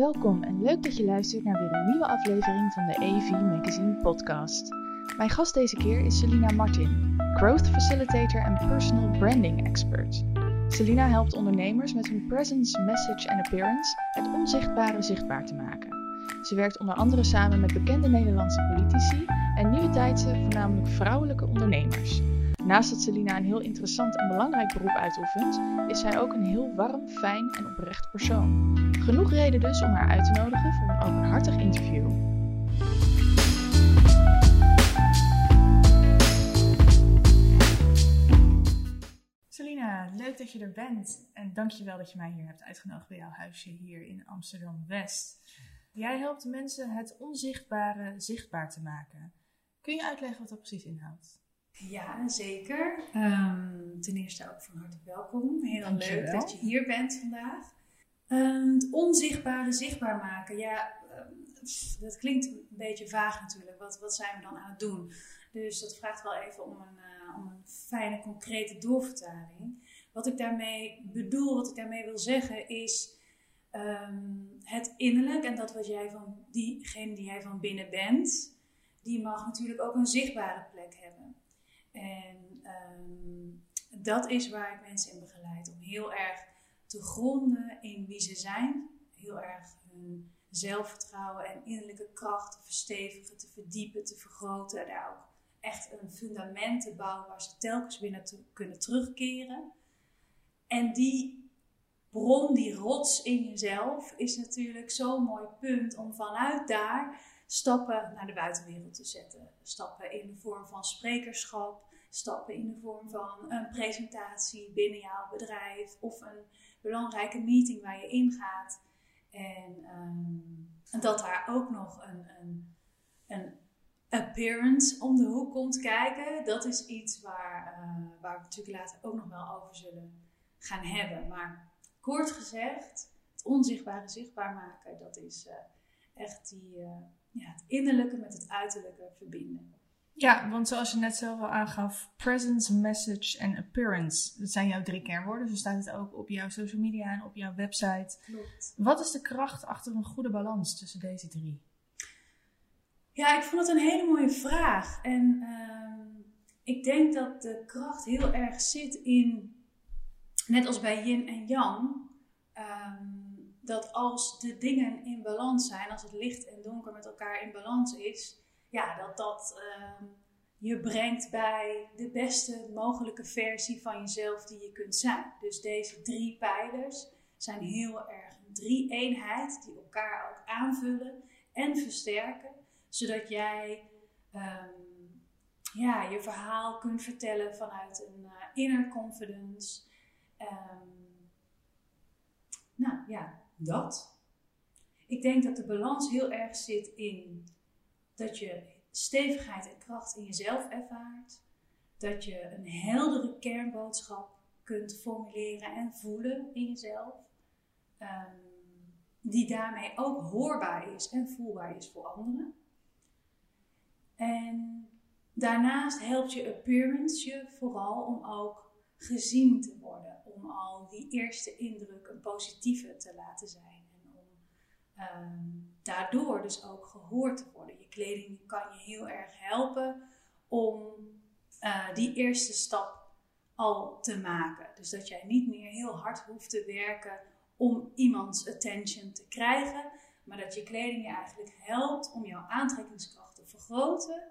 Welkom en leuk dat je luistert naar weer een nieuwe aflevering van de AV Magazine podcast. Mijn gast deze keer is Selina Martin, Growth Facilitator en Personal Branding Expert. Selina helpt ondernemers met hun presence, message en appearance het onzichtbare zichtbaar te maken. Ze werkt onder andere samen met bekende Nederlandse politici en nieuwe tijdse, voornamelijk vrouwelijke ondernemers. Naast dat Selina een heel interessant en belangrijk beroep uitoefent, is zij ook een heel warm, fijn en oprecht persoon. Genoeg reden dus om haar uit te nodigen voor een openhartig interview. Selina, leuk dat je er bent en dankjewel dat je mij hier hebt uitgenodigd bij jouw huisje hier in Amsterdam-West. Jij helpt mensen het onzichtbare zichtbaar te maken. Kun je uitleggen wat dat precies inhoudt? Ja, zeker. Um, ten eerste ook van harte welkom. Heel leuk dat je hier bent vandaag. Um, het onzichtbare zichtbaar maken. Ja, um, dat klinkt een beetje vaag natuurlijk. Wat, wat zijn we dan aan het doen? Dus dat vraagt wel even om een, uh, om een fijne, concrete doorvertaling. Wat ik daarmee bedoel, wat ik daarmee wil zeggen, is het innerlijk en dat wat jij van diegene die jij van binnen bent, die mag natuurlijk ook een zichtbare plek hebben. En dat is waar ik mensen in begeleid. Om heel erg te gronden in wie ze zijn. Heel erg hun zelfvertrouwen en innerlijke kracht te verstevigen, te verdiepen, te vergroten. Daar ook echt een fundament te bouwen waar ze telkens weer naar kunnen terugkeren. En die bron, die rots in jezelf, is natuurlijk zo'n mooi punt om vanuit daar stappen naar de buitenwereld te zetten. Stappen in de vorm van sprekerschap, stappen in de vorm van een presentatie binnen jouw bedrijf of een belangrijke meeting waar je ingaat. En, um, dat daar ook nog een, een, een appearance om de hoek komt kijken. Dat is iets waar, uh, waar we natuurlijk later ook nog wel over zullen gaan hebben. Maar kort gezegd, het onzichtbare zichtbaar maken, dat is uh, echt die, uh, ja, het innerlijke met het uiterlijke verbinden. Ja, want zoals je net zelf al aangaf, presence, message en appearance. Dat zijn jouw drie kernwoorden. Zo staat het ook op jouw social media en op jouw website. Klopt. Wat is de kracht achter een goede balans tussen deze drie? Ja, ik vond het een hele mooie vraag. En uh, ik denk dat de kracht heel erg zit in, net als bij yin en yang, um, dat als de dingen in balans zijn, als het licht en donker met elkaar in balans is, ja, dat dat uh, je brengt bij de beste mogelijke versie van jezelf die je kunt zijn. Dus deze drie pijlers zijn heel erg een drie-eenheid die elkaar ook aanvullen en versterken, zodat jij um, ja, je verhaal kunt vertellen vanuit een uh, inner confidence. Um, nou ja, dat. Ik denk dat de balans heel erg zit in dat je stevigheid en kracht in jezelf ervaart. Dat je een heldere kernboodschap kunt formuleren en voelen in jezelf. Um, die daarmee ook hoorbaar is en voelbaar is voor anderen. En daarnaast helpt je appearance je vooral om ook gezien te worden. Om al die eerste indruk een positieve te laten zijn. Um, daardoor dus ook gehoord te worden. Je kleding kan je heel erg helpen om uh, die eerste stap al te maken. Dus dat jij niet meer heel hard hoeft te werken om iemands attention te krijgen, maar dat je kleding je eigenlijk helpt om jouw aantrekkingskracht te vergroten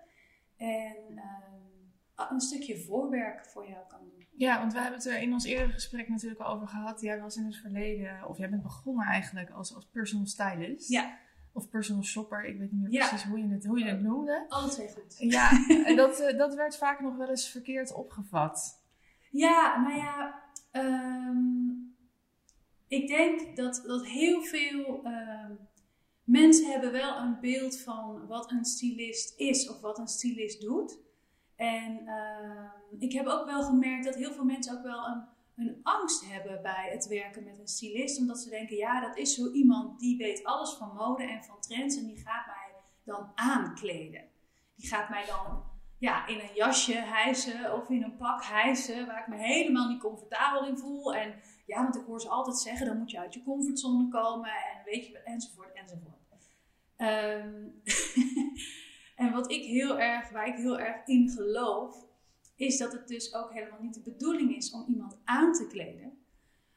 en um, een stukje voorwerk voor jou kan doen. Ja, want we hebben het er in ons eerdere gesprek natuurlijk over gehad. Jij was in het verleden, of jij bent begonnen eigenlijk als, als personal stylist. Ja. Of personal shopper, ik weet niet meer precies hoe je het, hoe je het noemde. Alle twee goed. Ja, en dat, uh, dat werd vaak nog wel eens verkeerd opgevat. Ja, nou ja, um, ik denk dat, dat heel veel uh, mensen hebben wel een beeld van wat een stylist is of wat een stylist doet. En uh, ik heb ook wel gemerkt dat heel veel mensen ook wel een, een angst hebben bij het werken met een stylist. Omdat ze denken, ja, dat is zo iemand die weet alles van mode en van trends en die gaat mij dan aankleden. Die gaat mij dan ja, in een jasje hijsen of in een pak hijsen waar ik me helemaal niet comfortabel in voel. En ja, want ik hoor ze altijd zeggen, dan moet je uit je comfortzone komen en weet je, enzovoort, enzovoort. Ehm, en wat ik heel erg, waar ik heel erg in geloof, is dat het dus ook helemaal niet de bedoeling is om iemand aan te kleden.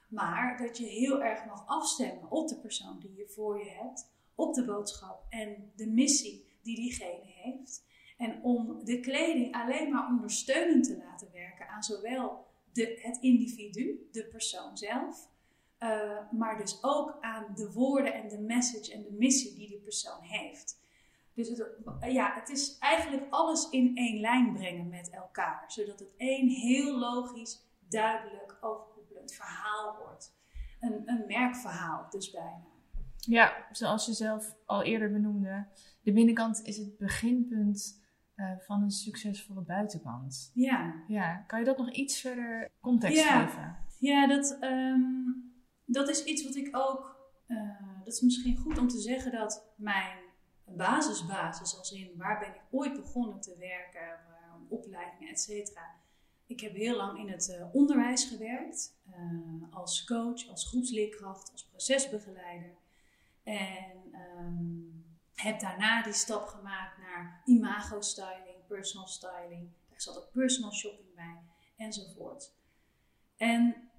Maar dat je heel erg mag afstemmen op de persoon die je voor je hebt, op de boodschap en de missie die diegene heeft. En om de kleding alleen maar ondersteunend te laten werken aan zowel de, het individu, de persoon zelf, uh, maar dus ook aan de woorden en de message en de missie die die persoon heeft. Dus het, ja, het is eigenlijk alles in één lijn brengen met elkaar, zodat het één heel logisch, duidelijk, overkoepelend verhaal wordt. Een, een merkverhaal dus bijna. Ja, zoals je zelf al eerder benoemde, de binnenkant is het beginpunt uh, van een succesvolle buitenkant. Ja. ja. Kan je dat nog iets verder context geven? Ja, dat, um, dat is iets wat ik ook. Uh, dat is misschien goed om te zeggen dat mijn basisbasis, als in waar ben ik ooit begonnen te werken, opleidingen, et cetera. Ik heb heel lang in het uh, onderwijs gewerkt, uh, als coach, als groepsleerkracht, als procesbegeleider. En um, heb daarna die stap gemaakt naar imago styling, personal styling. Daar zat ook personal shopping bij, enzovoort. En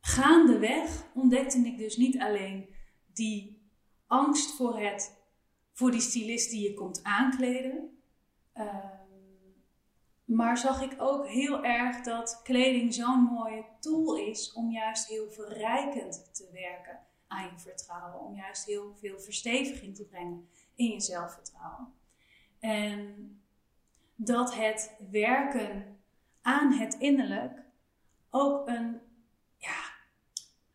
gaandeweg ontdekte ik dus niet alleen die angst voor, het, voor die stylist die je komt aankleden. Ehm, maar zag ik ook heel erg dat kleding zo'n mooie tool is om juist heel verrijkend te werken aan je vertrouwen. Om juist heel veel versteviging te brengen in je zelfvertrouwen. En dat het werken aan het innerlijk ook een ja,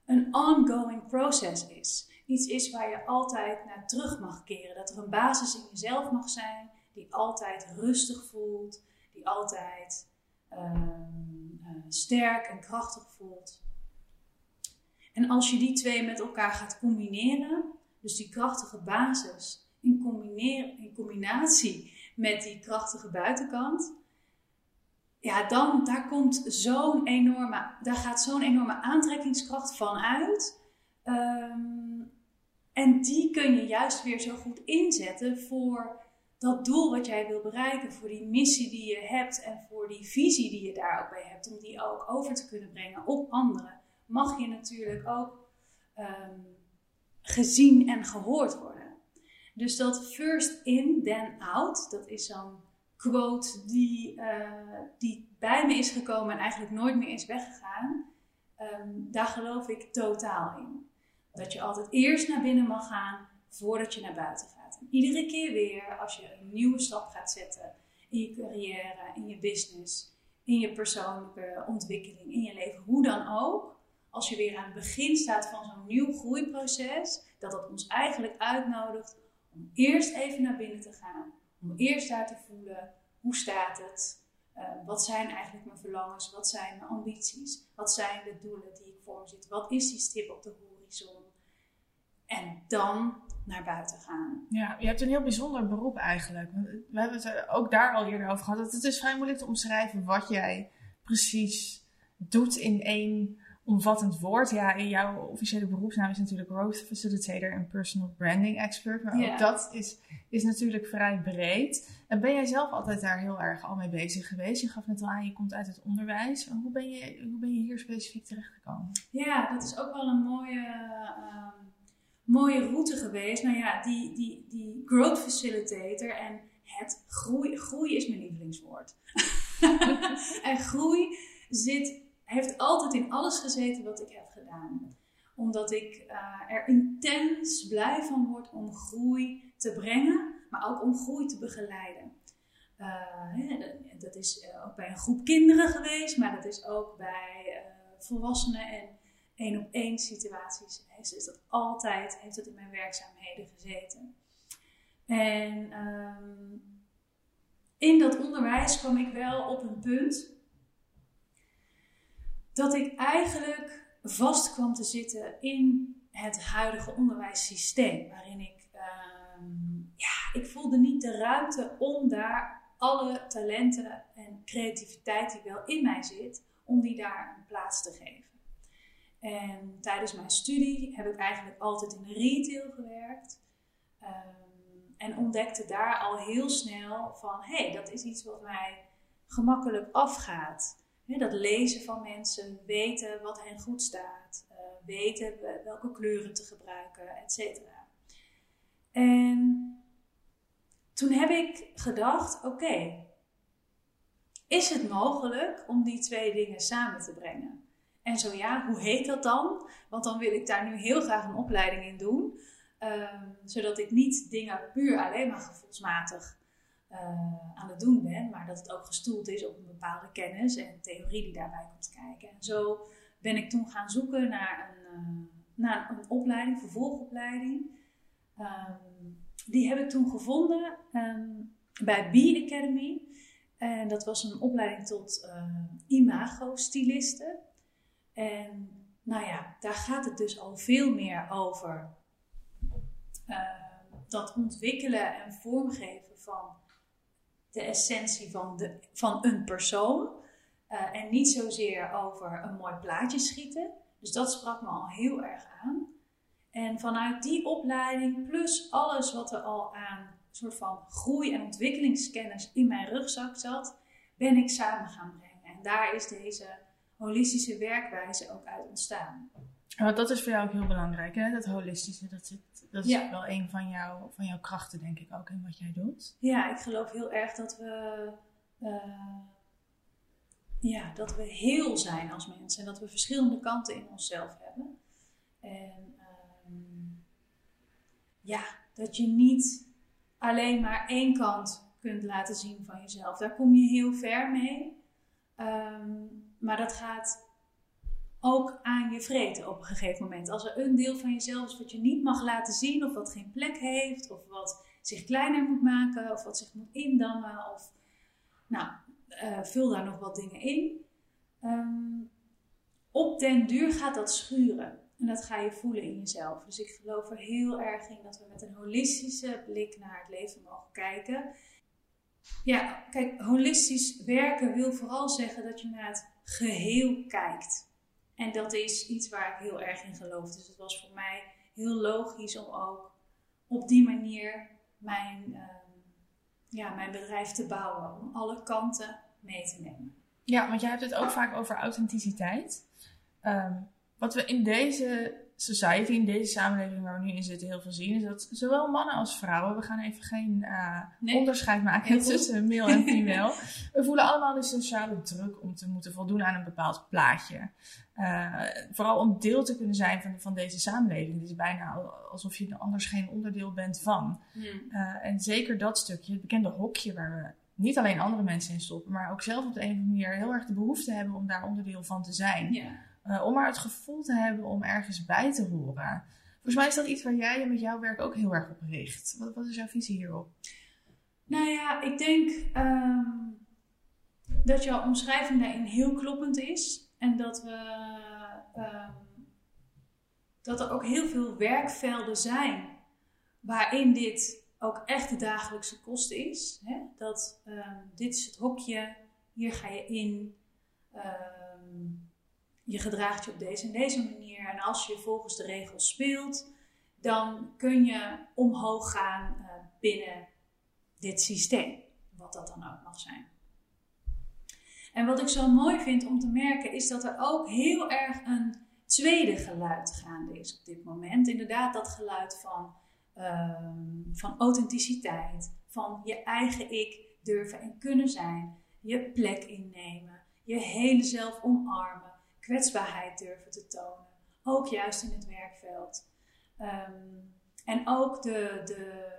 een ongoing process is. Iets is waar je altijd naar terug mag keren. Dat er een basis in jezelf mag zijn die altijd rustig voelt, die altijd ehm, eh, sterk en krachtig voelt. En als je die twee met elkaar gaat combineren, dus die krachtige basis in, in combinatie met die krachtige buitenkant, ja, dan daar komt zo'n enorme, daar gaat zo'n enorme aantrekkingskracht van uit. Ehm, en die kun je juist weer zo goed inzetten voor dat doel wat jij wil bereiken, voor die missie die je hebt en voor die visie die je daar ook bij hebt, om die ook over te kunnen brengen op anderen, mag je natuurlijk ook ehm, gezien en gehoord worden. Dus dat first in, then out, dat is zo'n quote die, uh, die bij me is gekomen en eigenlijk nooit meer is weggegaan, um, daar geloof ik totaal in. Dat je altijd eerst naar binnen mag gaan voordat je naar buiten gaat. En iedere keer weer, als je een nieuwe stap gaat zetten in je carrière, in je business, in je persoonlijke ontwikkeling, in je leven, hoe dan ook, als je weer aan het begin staat van zo'n nieuw groeiproces, dat dat ons eigenlijk uitnodigt om eerst even naar binnen te gaan om eerst daar te voelen, hoe staat het? Uh, wat zijn eigenlijk mijn verlangens? Wat zijn mijn ambities? Wat zijn de doelen die ik voor me zit? Wat is die stip op de horizon? En dan naar buiten gaan. Ja, je hebt een heel bijzonder beroep eigenlijk. We hebben het ook daar al eerder over gehad. Het is vrij moeilijk te omschrijven wat jij precies doet in één omvattend woord. Ja, in jouw officiële beroepsnaam is natuurlijk Growth Facilitator en Personal Branding Expert. Maar ook dat is, is natuurlijk vrij breed. En ben jij zelf altijd daar heel erg al mee bezig geweest? Je gaf net al aan, je komt uit het onderwijs. Hoe ben je, hoe ben je hier specifiek terechtgekomen? Ja, dat is ook wel een mooie, uh, mooie route geweest. Nou ja, die, die, die Growth Facilitator en het groei. Groei is mijn lievelingswoord. en groei zit heeft altijd in alles gezeten wat ik heb gedaan. Omdat ik uh, er intens blij van word om groei te brengen, maar ook om groei te begeleiden. Uh, dat is eh, ook bij een groep kinderen geweest, maar dat is ook bij volwassenen en één op één situaties. Is dat altijd, heeft het in mijn werkzaamheden gezeten. En um, in dat onderwijs kwam ik wel op een punt dat ik eigenlijk vast kwam te zitten in het huidige onderwijssysteem. Waarin ik, uh, ja, ik voelde niet de ruimte om daar alle talenten en creativiteit die wel in mij zit, om die daar een plaats te geven. En tijdens mijn studie heb ik eigenlijk altijd in retail gewerkt. Um, en ontdekte daar al heel snel van, hé, hey, dat is iets wat mij gemakkelijk afgaat. dat lezen van mensen, weten wat hen goed staat, uh, weten welke kleuren te gebruiken, et cetera. En toen heb ik gedacht, oké, is het mogelijk om die twee dingen samen te brengen? En zo ja, hoe heet dat dan? Want dan wil ik daar nu heel graag een opleiding in doen. Ehm, zodat ik niet dingen puur alleen maar gevoelsmatig uh, aan het doen ben, maar dat het ook gestoeld is op een bepaalde kennis en theorie die daarbij komt kijken. En zo ben ik toen gaan zoeken naar een, uh, naar een opleiding, vervolgopleiding. Um, die heb ik toen gevonden um, bij B Academy. En dat was een opleiding tot uh, imago-styliste. En nou ja, daar gaat het dus al veel meer over uh, dat ontwikkelen en vormgeven van de essentie van, de, van een persoon. Uh, en niet zozeer over een mooi plaatje schieten. Dus dat sprak me al heel erg aan. En vanuit die opleiding, plus alles wat er al aan soort van groei- en ontwikkelingskennis in mijn rugzak zat, ben ik samen gaan brengen. En daar is deze holistische werkwijze ook uit ontstaan. Maar dat is voor jou ook heel belangrijk, hè? Dat holistische, dat, zit, dat is wel een van, jou, van jouw krachten, denk ik, ook in wat jij doet. Ja, ik geloof heel erg dat we, uh, ja, dat we heel zijn als mensen. En dat we verschillende kanten in onszelf hebben. En um, ja, dat je niet alleen maar één kant kunt laten zien van jezelf. Daar kom je heel ver mee. Um, maar dat gaat ook aan je vreten op een gegeven moment. Als er een deel van jezelf is wat je niet mag laten zien, of wat geen plek heeft, of wat zich kleiner moet maken, of wat zich moet indammen, of nou, uh, vul daar nog wat dingen in. Um, op den duur gaat dat schuren. En dat ga je voelen in jezelf. Dus ik geloof er heel erg in dat we met een holistische blik naar het leven mogen kijken. Ja, kijk, holistisch werken wil vooral zeggen dat je naar het geheel kijkt. En dat is iets waar ik heel erg in geloof. Dus het was voor mij heel logisch om ook op die manier mijn, uh, ja, mijn bedrijf te bouwen. Om alle kanten mee te nemen. Ja, want jij hebt het ook vaak over authenticiteit. Um, wat we in deze society, in deze samenleving waar we nu in zitten, heel veel zien, is dat zowel mannen als vrouwen, we gaan even geen uh, onderscheid maken tussen male en female. we voelen allemaal de sociale druk om te moeten voldoen aan een bepaald plaatje. Uh, vooral om deel te kunnen zijn van, van deze samenleving. Het is bijna alsof je anders geen onderdeel bent van. Hmm. Uh, en zeker dat stukje, het bekende hokje waar we niet alleen andere mensen in stoppen, maar ook zelf op de een of andere manier heel erg de behoefte hebben om daar onderdeel van te zijn. Yeah. Uh, om maar het gevoel te hebben om ergens bij te horen. Volgens mij is dat iets waar jij met jouw werk ook heel erg op richt. Wat, wat is jouw visie hierop? Nou ja, ik denk um, dat jouw omschrijving daarin heel kloppend is. En dat, we, um, dat er ook heel veel werkvelden zijn waarin dit ook echt de dagelijkse kost is. Hè? Dat um, dit is het hokje, hier ga je in je gedraagt je op deze en deze manier. En als je volgens de regels speelt, dan kun je omhoog gaan uh, binnen dit systeem. Wat dat dan ook mag zijn. En wat ik zo mooi vind om te merken, is dat er ook heel erg een tweede geluid gaande is op dit moment. Inderdaad, dat geluid van, uh, van authenticiteit, van je eigen ik durven en kunnen zijn, je plek innemen, je hele zelf omarmen kwetsbaarheid durven te tonen. Ook juist in het werkveld. Um, en ook de, de,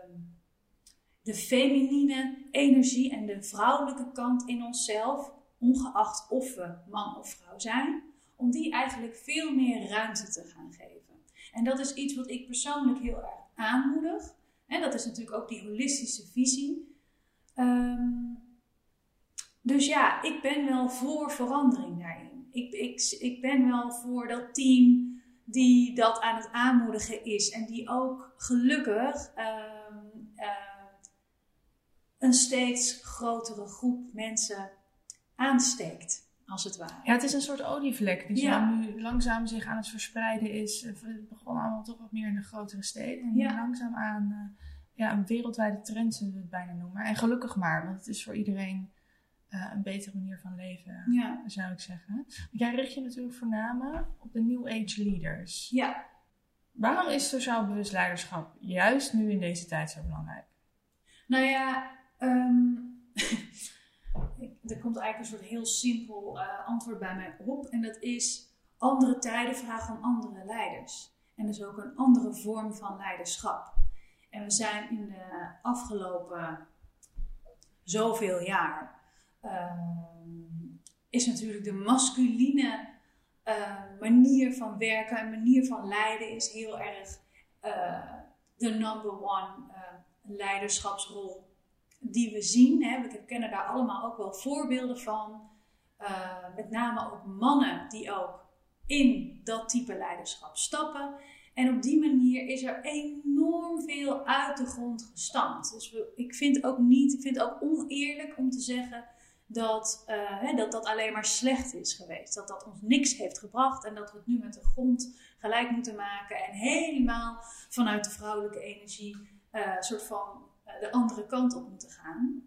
de feminine energie en de vrouwelijke kant in onszelf, ongeacht of we man of vrouw zijn, om die eigenlijk veel meer ruimte te gaan geven. En dat is iets wat ik persoonlijk heel erg aanmoedig. En dat is natuurlijk ook die holistische visie. Um, dus ja, ik ben wel voor verandering daarin ik, ik, ik ben wel voor dat team die dat aan het aanmoedigen is. En die ook gelukkig ehm, eh, een steeds grotere groep mensen aansteekt. als het ware. Ja, het is een soort olievlek die ja. nu langzaam zich aan het verspreiden is. Het begon allemaal toch wat meer in de grotere steden. En ja. langzaam aan uh, ja, een wereldwijde trend zullen we het bijna noemen. En gelukkig maar, want het is voor iedereen uh, een betere manier van leven, ja. zou ik zeggen. Want jij richt je natuurlijk voornamelijk op de New Age leaders. Ja. Waarom is sociaal bewust leiderschap juist nu in deze tijd zo belangrijk? Nou ja, um, er komt eigenlijk een soort heel simpel uh, antwoord bij mij op. En dat is andere tijden vragen om andere leiders. En dus ook een andere vorm van leiderschap. En we zijn in de afgelopen zoveel jaar Ehm, is natuurlijk de masculine uh, manier van werken en manier van leiden is heel erg uh, de number one uh, leiderschapsrol die we zien. Hè. We kennen daar allemaal ook wel voorbeelden van. met name ook mannen die ook in dat type leiderschap stappen. En op die manier is er enorm veel uit de grond gestampt. Dus ik vind ook niet, ik vind het ook oneerlijk om te zeggen dat, uh, hè, dat dat alleen maar slecht is geweest. Dat dat ons niks heeft gebracht en dat we het nu met de grond gelijk moeten maken en helemaal vanuit de vrouwelijke energie uh, soort van uh, de andere kant op moeten gaan.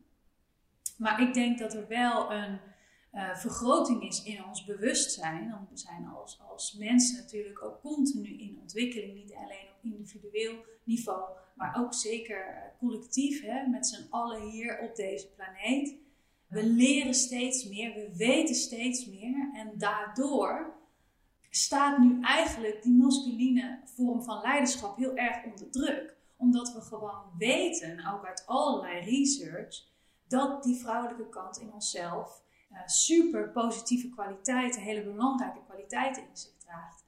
Maar ik denk dat er wel een vergroting is in ons bewustzijn. Want we zijn als, als mensen natuurlijk ook continu in ontwikkeling, niet alleen op individueel niveau, maar ook zeker collectief, hè, met z'n allen hier op deze planeet. We leren steeds meer, we weten steeds meer en daardoor staat nu eigenlijk die masculine vorm van leiderschap heel erg onder druk. Omdat we gewoon weten, ook uit allerlei research, dat die vrouwelijke kant in onszelf uh, super positieve kwaliteiten, hele belangrijke kwaliteiten in zich draagt.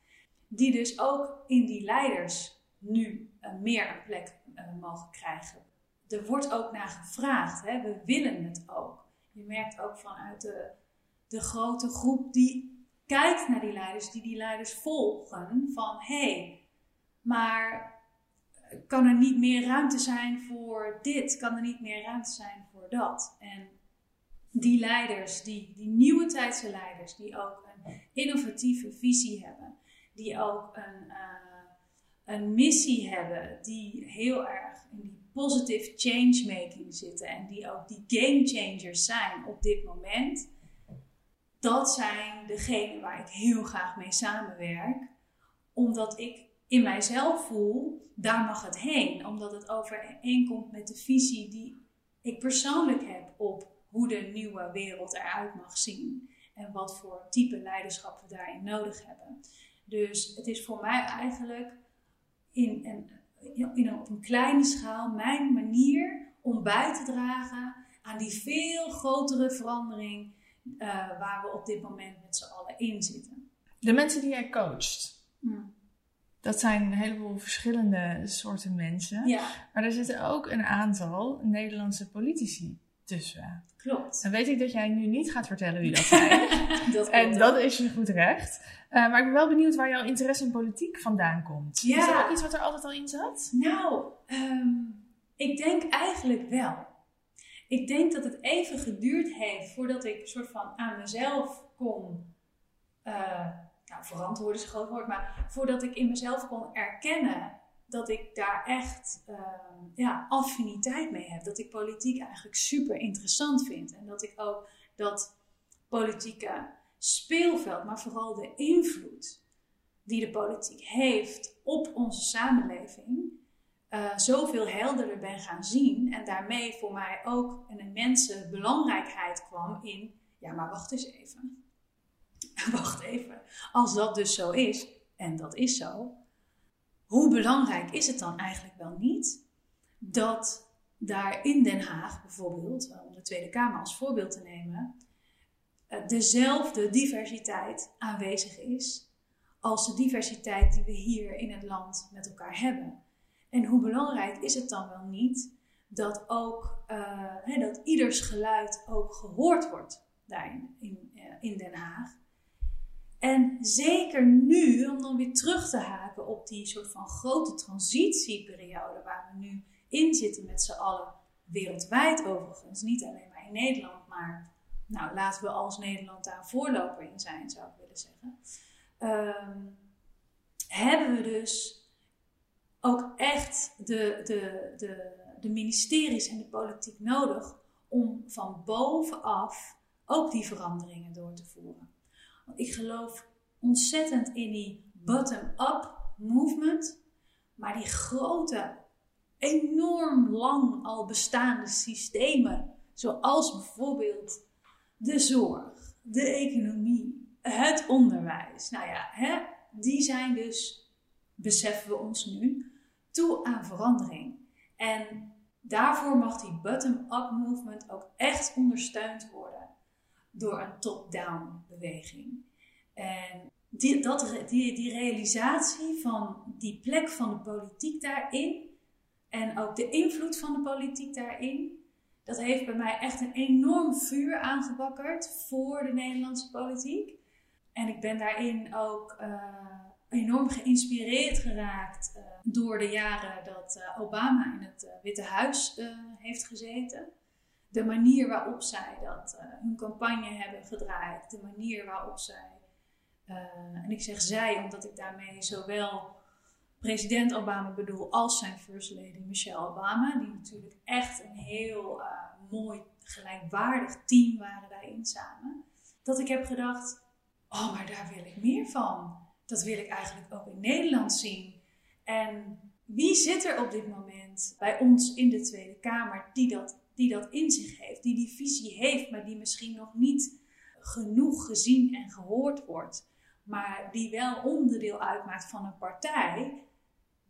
Die dus ook in die leiders nu uh, meer een plek uh, mogen krijgen. Er wordt ook naar gevraagd, hè? we willen het ook je merkt ook vanuit de, de grote groep die kijkt naar die leiders, die die leiders volgen, van hé, hey, maar kan er niet meer ruimte zijn voor dit? Kan er niet meer ruimte zijn voor dat? En die leiders, die, die nieuwe tijdse leiders, die ook een innovatieve visie hebben, die ook een, uh, een missie hebben, die heel erg in die positive changemaking zitten en die ook die game changers zijn op dit moment, dat zijn degenen waar ik heel graag mee samenwerk, omdat ik in mijzelf voel, daar mag het heen, omdat het overeenkomt met de visie die ik persoonlijk heb op hoe de nieuwe wereld eruit mag zien en wat voor type leiderschap we daarin nodig hebben. Dus het is voor mij eigenlijk in een in een, op een kleine schaal mijn manier om bij te dragen aan die veel grotere verandering uh, waar we op dit moment met z'n allen in zitten. De mensen die jij coacht, hmm. dat zijn een heleboel verschillende soorten mensen. Ja. Maar er zitten ook een aantal Nederlandse politici tussen. Klopt. Dan weet ik dat jij nu niet gaat vertellen wie dat zijn. dat en dat is je goed recht. Uh, maar ik ben wel benieuwd waar jouw interesse in politiek vandaan komt. Ja. Is dat ook iets wat er altijd al in zat? Nou, um, ik denk eigenlijk wel. Ik denk dat het even geduurd heeft voordat ik een soort van aan mezelf kon. Uh, nou, verantwoorden is een groot woord, maar voordat ik in mezelf kon erkennen dat ik daar echt uh, ja, affiniteit mee heb. Dat ik politiek eigenlijk super interessant vind. En dat ik ook dat politieke speelveld, maar vooral de invloed die de politiek heeft op onze samenleving, uh, zoveel helderder ben gaan zien. En daarmee voor mij ook een immense belangrijkheid kwam in, ja maar wacht eens even. wacht even. Als dat dus zo is, en dat is zo, hoe belangrijk is het dan eigenlijk wel niet dat daar in Den Haag bijvoorbeeld, eh, om de Tweede Kamer als voorbeeld te nemen, eh, dezelfde diversiteit aanwezig is als de diversiteit die we hier in het land met elkaar hebben. En hoe belangrijk is het dan wel niet dat ook uh, dat ieders geluid ook gehoord wordt daarin in, in Den Haag. En zeker nu, om dan weer terug te haken op die soort van grote transitieperiode waar we nu in zitten met z'n allen, wereldwijd overigens, niet alleen maar in Nederland, maar nou, laten we als Nederland daar voorloper in zijn, zou ik willen zeggen. Ehm, hebben we dus ook echt de, de, de, de ministeries en de politiek nodig om van bovenaf ook die veranderingen door te voeren. Want ik geloof ontzettend in die bottom-up movement, maar die grote, enorm lang al bestaande systemen, zoals bijvoorbeeld de zorg, de economie, het onderwijs, nou ja, hè, die zijn dus, beseffen we ons nu, toe aan verandering. En daarvoor mag die bottom-up movement ook echt ondersteund worden door een top-down beweging. En die, dat, die, die realisatie van die plek van de politiek daarin en ook de invloed van de politiek daarin, dat heeft bij mij echt een enorm vuur aangebakkerd voor de Nederlandse politiek. En ik ben daarin ook uh, enorm geïnspireerd geraakt uh, door de jaren dat uh, Obama in het Witte Huis heeft gezeten. De manier waarop zij dat, hun campagne hebben gedraaid, de manier waarop zij, en ik zeg zij omdat ik daarmee zowel president Obama bedoel als zijn first lady Michelle Obama, die natuurlijk echt een heel mooi gelijkwaardig team waren daarin samen, dat ik heb gedacht, oh maar daar wil ik meer van dat wil ik eigenlijk ook in Nederland zien. En wie zit er op dit moment bij ons in de Tweede Kamer die dat, die dat in zich heeft, die die visie heeft, maar die misschien nog niet genoeg gezien en gehoord wordt, maar die wel onderdeel uitmaakt van een partij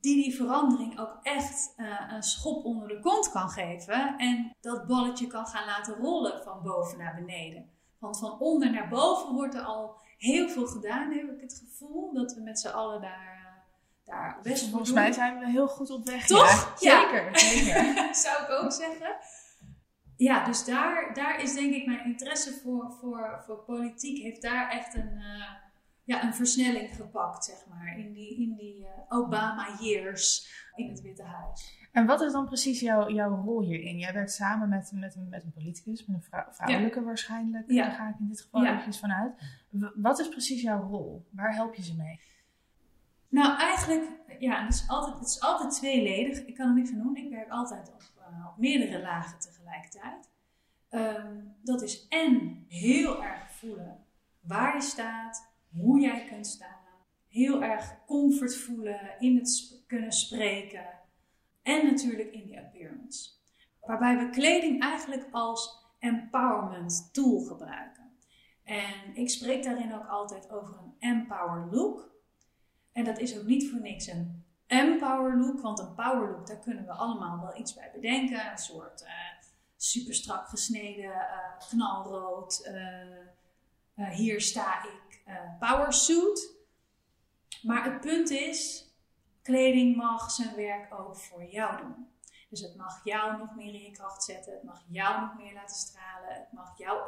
die die verandering ook echt uh, een schop onder de kont kan geven en dat balletje kan gaan laten rollen van boven naar beneden. Want van onder naar boven wordt er al heel veel gedaan, heb ik het gevoel. Dat we met z'n allen daar, uh, daar best Volgens mij zijn we heel goed op weg. Toch? Ja, zeker. zeker. Zou ik ook zeggen. Ja, dus daar, daar is denk ik mijn interesse voor, voor, voor politiek. Heeft daar echt een, uh, ja, een versnelling gepakt, zeg maar. In die, in die uh, Obama years in het Witte Huis. En wat is dan precies jouw, jouw rol hierin? Jij werkt samen met, met, met een politicus, met een vrouw, vrouwelijke ja. waarschijnlijk, ja. daar ga ik in dit geval ja. eventjes vanuit. Wat is precies jouw rol? Waar help je ze mee? Nou, eigenlijk, ja, het is altijd, het is altijd tweeledig. Ik kan er niks aan doen. Ik werk altijd op, uh, op meerdere lagen tegelijkertijd. Um, dat is en heel erg voelen waar je staat, hoe jij kunt staan. Heel erg comfort voelen, in het kunnen spreken en natuurlijk in die appearance. Waarbij we kleding eigenlijk als empowerment tool gebruiken. En ik spreek daarin ook altijd over een empower look. En dat is ook niet voor niks een empower look, want een power look, daar kunnen we allemaal wel iets bij bedenken. Een soort uh, super strak gesneden, uh, knalrood, uh, hier sta ik, power suit. Maar het punt is, Kleding mag zijn werk ook voor jou doen. Dus het mag jou nog meer in je kracht zetten. Het mag jou nog meer laten stralen. Het mag jouw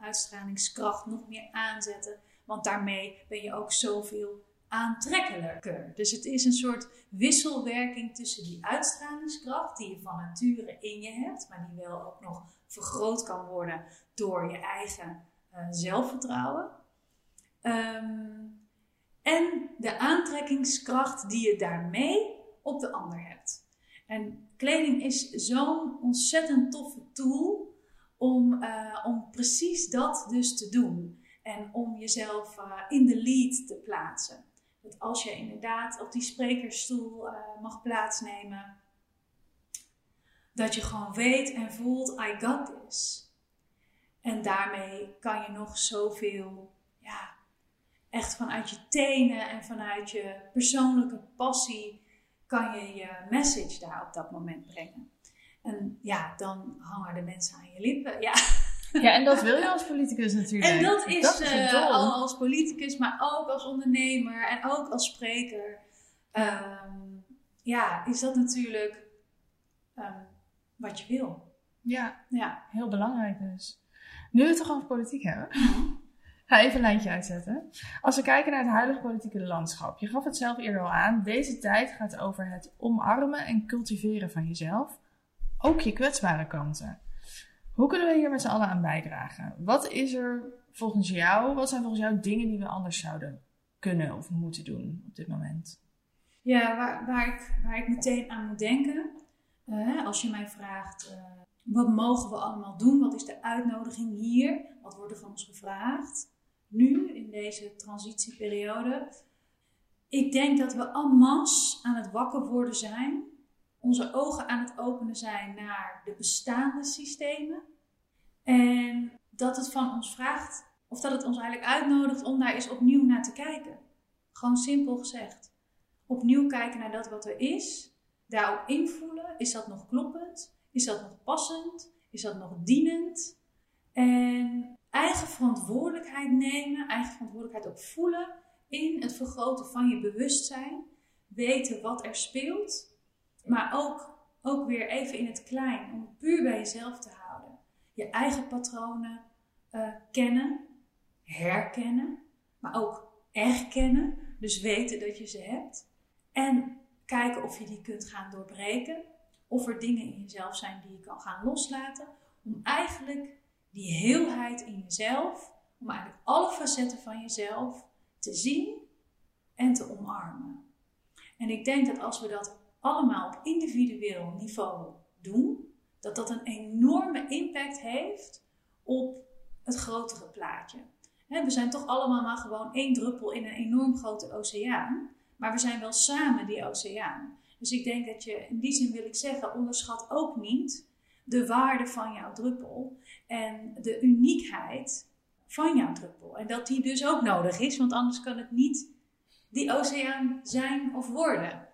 uitstralingskracht nog meer aanzetten. Want daarmee ben je ook zoveel aantrekkelijker. Dus het is een soort wisselwerking tussen die uitstralingskracht, die je van nature in je hebt, maar die wel ook nog vergroot kan worden door je eigen uh, zelfvertrouwen. Um, en de aantrekkingskracht die je daarmee op de ander hebt. En kleding is zo'n ontzettend toffe tool om, uh, om precies dat dus te doen. En om jezelf uh, in de lead te plaatsen. Dat als je inderdaad op die sprekersstoel uh, mag plaatsnemen, dat je gewoon weet en voelt, I got this. En daarmee kan je nog zoveel echt vanuit je tenen en vanuit je persoonlijke passie kan je je message daar op dat moment brengen. En ja, dan hangen de mensen aan je lippen. Ja. Ja, en dat wil je als politicus natuurlijk. En dat is, dat is uh, als politicus, maar ook als ondernemer en ook als spreker. Um, ja, is dat natuurlijk um, wat je wil. Ja, ja, heel belangrijk dus. Nu we het toch over politiek hebben. Mhm. Even een lijntje uitzetten. Als we kijken naar het huidige politieke landschap, je gaf het zelf eerder al aan, deze tijd gaat over het omarmen en cultiveren van jezelf, ook je kwetsbare kanten. Hoe kunnen we hier met z'n allen aan bijdragen? Wat is er volgens jou, wat zijn volgens jou dingen die we anders zouden kunnen of moeten doen op dit moment? Ja, waar, ik, waar ik meteen aan moet denken, uh, als je mij vraagt, uh, wat mogen we allemaal doen? Wat is de uitnodiging hier? Wat wordt er van ons gevraagd? Nu, in deze transitieperiode. Ik denk dat we en masse aan het wakker worden zijn. Onze ogen aan het openen zijn naar de bestaande systemen. En dat het van ons vraagt, of dat het ons eigenlijk uitnodigt om daar eens opnieuw naar te kijken. Gewoon simpel gezegd. Opnieuw kijken naar dat wat er is. Daarop invoelen. Is dat nog kloppend? Is dat nog passend? Is dat nog dienend? En eigen verantwoordelijkheid nemen, eigen verantwoordelijkheid ook voelen in het vergroten van je bewustzijn. Weten wat er speelt, maar ook, ook weer even in het klein, om het puur bij jezelf te houden. Je eigen patronen uh, kennen, herkennen, maar ook erkennen. Dus weten dat je ze hebt. En kijken of je die kunt gaan doorbreken. Of er dingen in jezelf zijn die je kan gaan loslaten. Om eigenlijk die heelheid in jezelf, om eigenlijk alle facetten van jezelf te zien en te omarmen. En ik denk dat als we dat allemaal op individueel niveau doen, dat dat een enorme impact heeft op het grotere plaatje. we zijn toch allemaal maar gewoon één druppel in een enorm grote oceaan, maar we zijn wel samen die oceaan. Dus ik denk dat je, in die zin wil ik zeggen, onderschat ook niet de waarde van jouw druppel en de uniekheid van jouw druppel. En dat die dus ook nodig is, want anders kan het niet die oceaan zijn of worden.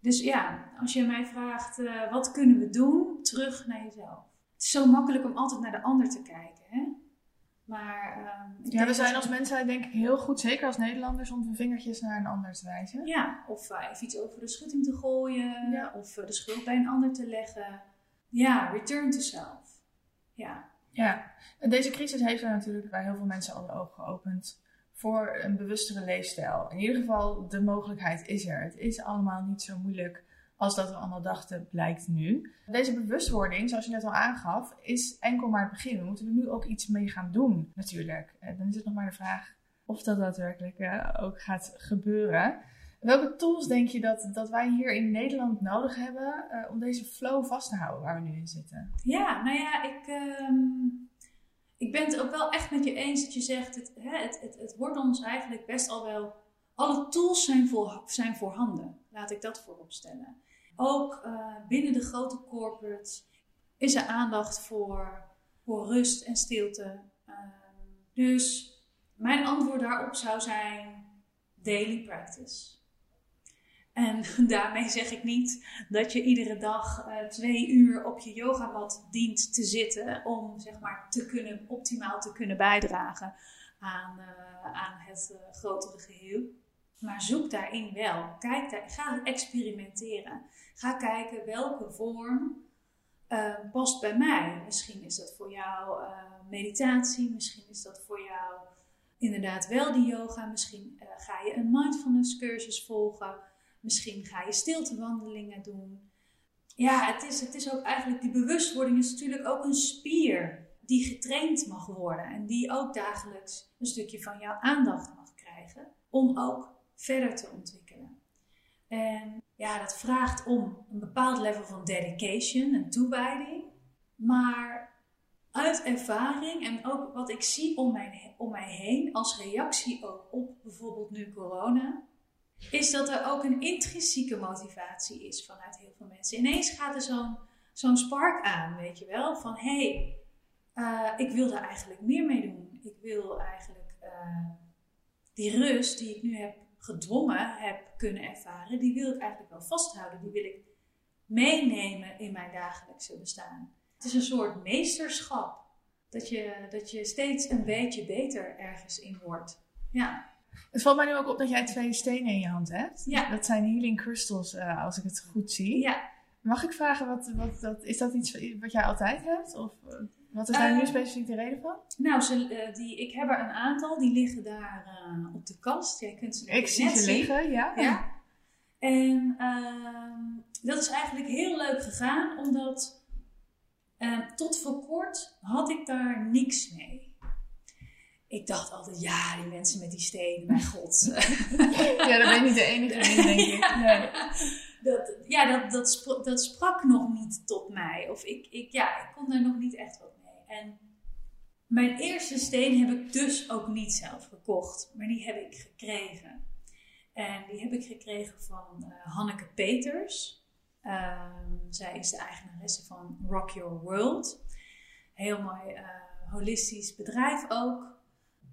Dus ja, als je mij vraagt, uh, wat kunnen we doen? Terug naar jezelf. Het is zo makkelijk om altijd naar de ander te kijken. Hè? Maar, uh, ja, we zijn als mensheid denk ik heel goed, zeker als Nederlanders, om de vingertjes naar een ander te wijzen. Ja, of uh, even iets over de schutting te gooien, ja. of de schuld bij een ander te leggen. Ja, return to self. Ja. Ja, en deze crisis heeft er natuurlijk bij heel veel mensen al de ogen geopend voor een bewustere leefstijl. In ieder geval, de mogelijkheid is er. Het is allemaal niet zo moeilijk als dat we allemaal dachten, blijkt nu. Deze bewustwording, zoals je net al aangaf, is enkel maar het begin. We moeten er nu ook iets mee gaan doen, natuurlijk. En dan is het nog maar de vraag of dat daadwerkelijk uh, ook gaat gebeuren. Welke tools denk je dat, dat wij hier in Nederland nodig hebben uh, om deze flow vast te houden waar we nu in zitten? Ja, nou ja, ik, uh, ik ben het ook wel echt met je eens dat je zegt, het, hè, het, het, het wordt ons eigenlijk best al wel, alle tools zijn, voor, zijn voorhanden. Laat ik dat voorop stellen. Ook uh, binnen de grote corporates is er aandacht voor, voor rust en stilte. Uh, dus mijn antwoord daarop zou zijn daily practice. En daarmee zeg ik niet dat je iedere dag uh, twee uur op je yogamat dient te zitten om zeg maar te kunnen, optimaal te kunnen bijdragen aan, uh, aan het uh, grotere geheel. Maar zoek daarin wel. Kijk daar, ga experimenteren. Ga kijken welke vorm past bij mij. Misschien is dat voor jou meditatie, misschien is dat voor jou inderdaad wel die yoga. Misschien ga je een mindfulness cursus volgen. Misschien ga je stiltewandelingen doen. Ja, het is, het is ook eigenlijk, die bewustwording is natuurlijk ook een spier die getraind mag worden. En die ook dagelijks een stukje van jouw aandacht mag krijgen. Om ook verder te ontwikkelen. En ja, dat vraagt om een bepaald level van dedication en toewijding. Maar uit ervaring en ook wat ik zie om mij, om mij heen als reactie ook op bijvoorbeeld nu corona, is dat er ook een intrinsieke motivatie is vanuit heel veel mensen. Ineens gaat er zo'n zo'n spark aan, weet je wel, van hé, hey, uh, ik wil daar eigenlijk meer mee doen. Ik wil eigenlijk uh, die rust die ik nu heb gedwongen heb kunnen ervaren, die wil ik eigenlijk wel vasthouden. Die wil ik meenemen in mijn dagelijkse bestaan. Het is een soort meesterschap. Dat je, dat je steeds een beetje beter ergens in wordt. Ja. Het valt mij nu ook op dat jij twee stenen in je hand hebt. Ja. Dat zijn healing crystals, uh, als ik het goed zie. Ja. Mag ik vragen, wat, wat, dat, is dat iets wat jij altijd hebt? Of uh, wat is daar uh, nu specifiek de reden van? Nou, ze, die, ik heb er een aantal. Die liggen daar op de kast. Jij kunt ze Ik zie ze liggen, ja. ja. En ehm, dat is eigenlijk heel leuk gegaan, omdat En tot voor kort had ik daar niks mee. Ik dacht altijd, ja, die mensen met die stenen, mijn god. ja, daar ben je niet de enige in, denk ik. Nee. Dat, ja, dat, dat, sprak, dat sprak nog niet tot mij. Of ik, ik, ja, ik kon daar nog niet echt wat mee. En mijn eerste steen heb ik dus ook niet zelf gekocht, maar die heb ik gekregen. En die heb ik gekregen van uh, Hanneke Peters. Um, zij is de eigenaresse van Rock Your World. Heel mooi uh, holistisch bedrijf ook,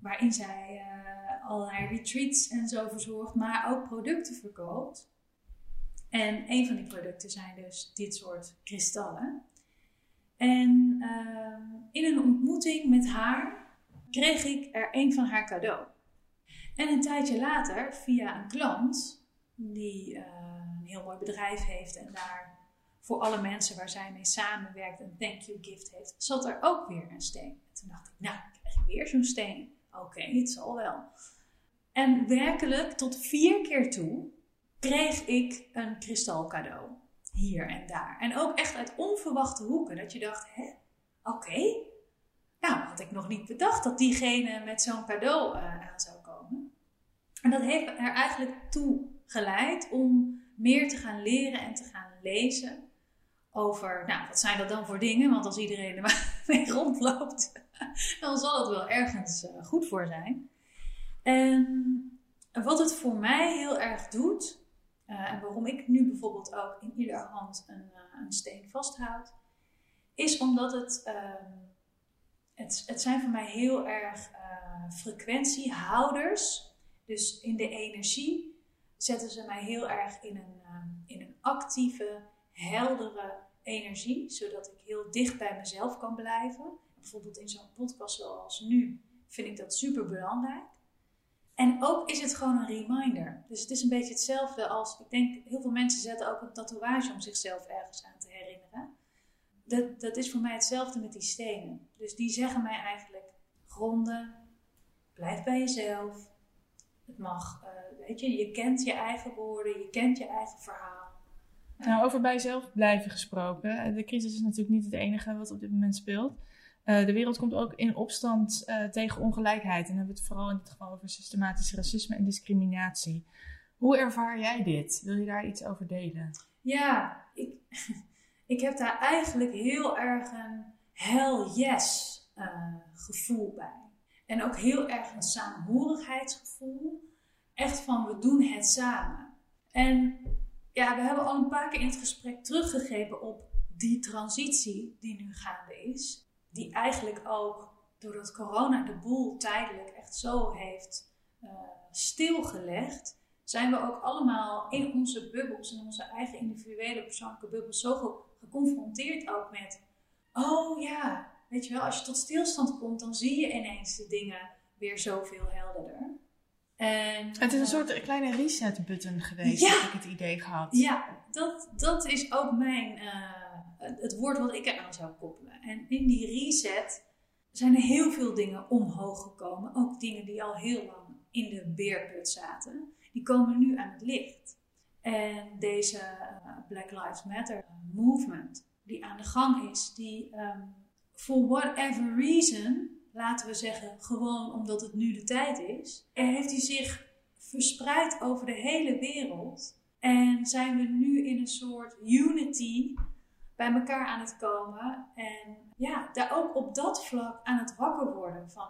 waarin zij uh, allerlei retreats en zo verzorgt, maar ook producten verkoopt. En een van die producten zijn dus dit soort kristallen. En uh, in een ontmoeting met haar kreeg ik er een van haar cadeau. En een tijdje later, via een klant die uh, een heel mooi bedrijf heeft en daar voor alle mensen waar zij mee samenwerkt een thank you gift heeft, zat er ook weer een steen. En toen dacht ik, nou, ik krijg weer zo'n steen. Oké, het zal wel. En werkelijk tot vier keer toe kreeg ik een kristal cadeau. Hier en daar. En ook echt uit onverwachte hoeken. Dat je dacht, hè, oké. Nou, had ik nog niet bedacht dat diegene met zo'n cadeau uh, aan zou komen. En dat heeft er eigenlijk toe geleid om meer te gaan leren en te gaan lezen over, nou, wat zijn dat dan voor dingen? Want als iedereen er mee rondloopt, dan zal het wel ergens uh, goed voor zijn. En wat het voor mij heel erg doet, uh, en waarom ik nu bijvoorbeeld ook in ieder hand een, uh, een steen vasthoud, is omdat het, uh, het, het zijn voor mij heel erg frequentiehouders. Dus in de energie zetten ze mij heel erg in een, in een actieve, heldere energie, zodat ik heel dicht bij mezelf kan blijven. Bijvoorbeeld in zo'n podcast zoals nu vind ik dat super belangrijk. En ook is het gewoon een reminder. Dus het is een beetje hetzelfde als, ik denk, heel veel mensen zetten ook een tatoeage om zichzelf ergens aan te herinneren. Dat, dat is voor mij hetzelfde met die stenen. Dus die zeggen mij eigenlijk, gronden, blijf bij jezelf. Het mag, uh, weet je, je kent je eigen woorden, je kent je eigen verhaal. Nou, over bij blijven gesproken. De crisis is natuurlijk niet het enige wat op dit moment speelt. Uh, de wereld komt ook in opstand uh, tegen ongelijkheid. En dan hebben we het vooral in dit geval over systematisch racisme en discriminatie. Hoe ervaar jij dit? Wil je daar iets over delen? Ja, ik, ik heb daar eigenlijk heel erg een hell yes gevoel bij. En ook heel erg een saamhorigheidsgevoel. Echt van we doen het samen. En ja, we hebben al een paar keer in het gesprek teruggegrepen op die transitie die nu gaande is. Die eigenlijk ook doordat corona de boel tijdelijk echt zo heeft uh, stilgelegd, zijn we ook allemaal in onze bubbels, in onze eigen individuele persoonlijke bubbels, zo geconfronteerd ook met: oh ja, weet je wel, als je tot stilstand komt, dan zie je ineens de dingen weer zoveel helderder. En, het is een soort kleine reset button geweest, heb ik het idee gehad. Ja, dat, dat is ook mijn, uh, het woord wat ik eraan zou koppelen. En in die reset zijn er heel veel dingen omhoog gekomen. Ook dingen die al heel lang in de beerput zaten. Die komen nu aan het licht. En deze uh, Black Lives Matter movement die aan de gang is, die um, for whatever reason laten we zeggen, gewoon omdat het nu de tijd is, heeft hij zich verspreid over de hele wereld. En zijn we nu in een soort unity bij elkaar aan het komen. En ja, daar ook op dat vlak aan het wakker worden van,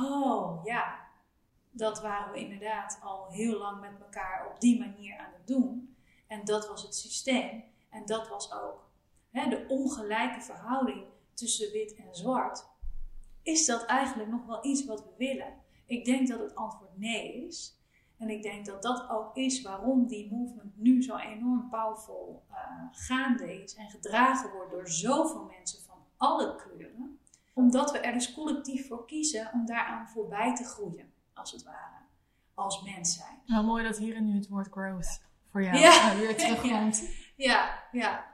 oh ja, dat waren we inderdaad al heel lang met elkaar op die manier aan het doen. En dat was het systeem. En dat was ook hè, de ongelijke verhouding tussen wit en zwart is dat eigenlijk nog wel iets wat we willen? Ik denk dat het antwoord nee is. En ik denk dat dat ook is waarom die movement nu zo enorm powerful uh, gaande is en gedragen wordt door zoveel mensen van alle kleuren. Omdat we er dus collectief voor kiezen om daaraan voorbij te groeien, als het ware, als mens zijn. Nou, mooi dat hier nu het woord growth voor jou ja. weer terugkomt. Ja, ja.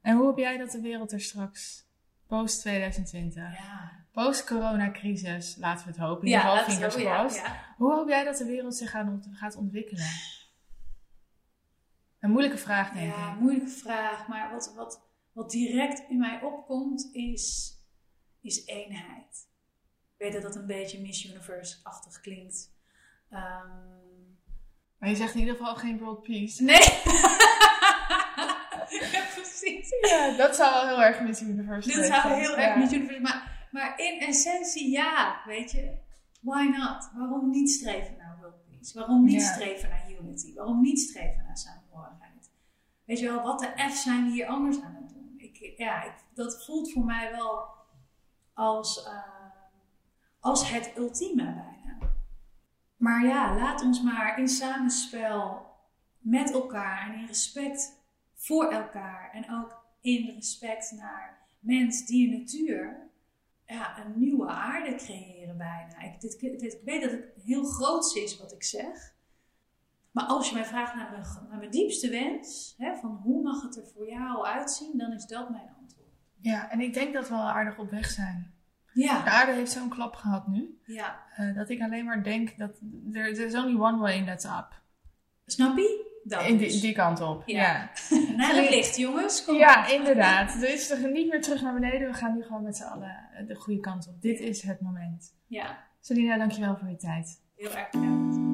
En hoe heb jij dat de wereld er straks post 2020? Ja post-corona-crisis, laten we het hopen, in ieder geval fingers crossed. Hoe hoop jij dat de wereld zich gaat ontwikkelen? Een moeilijke vraag, denk ik. Ja, moeilijke vraag. Maar wat, wat, wat direct in mij opkomt, is, is eenheid. Ik weet dat dat een beetje Miss Universe-achtig klinkt. Um, maar je zegt in ieder geval geen world peace. Nee. ja, precies. Ja, dat zou wel heel erg Miss Universe zijn. Dat zou heel erg Miss Universe maar, maar in essentie ja, weet je. Why not? Waarom niet streven naar world peace? Waarom niet streven naar unity? Waarom niet streven naar samenhorigheid? Weet je wel, wat de F zijn we hier anders aan het doen? Ik, ja, ik, dat voelt voor mij wel als, uh, als het ultieme bijna. Maar ja, laat ons maar in samenspel met elkaar en in respect voor elkaar en ook in respect naar mens, dier, natuur, ja, een nieuwe aarde creëren bijna. Ik, dit, dit, ik weet dat het heel groot is wat ik zeg. Maar als je mij vraagt naar mijn, naar mijn diepste wens, hè, van hoe mag het er voor jou uitzien, dan is dat mijn antwoord. Ja, en ik denk dat we al aardig op weg zijn. Ja. De aarde heeft zo'n klap gehad nu. Ja. Uh, dat ik alleen maar denk dat er is only one way and that's up. Snap je? Dat In die, die, kant op, ja. ja. Naar het licht, jongens. Kom ja, inderdaad. Dus we gaan niet meer terug naar beneden. We gaan nu gewoon met z'n allen de goede kant op. Dit is het moment. Ja. Selina, dankjewel voor je tijd. Heel erg bedankt.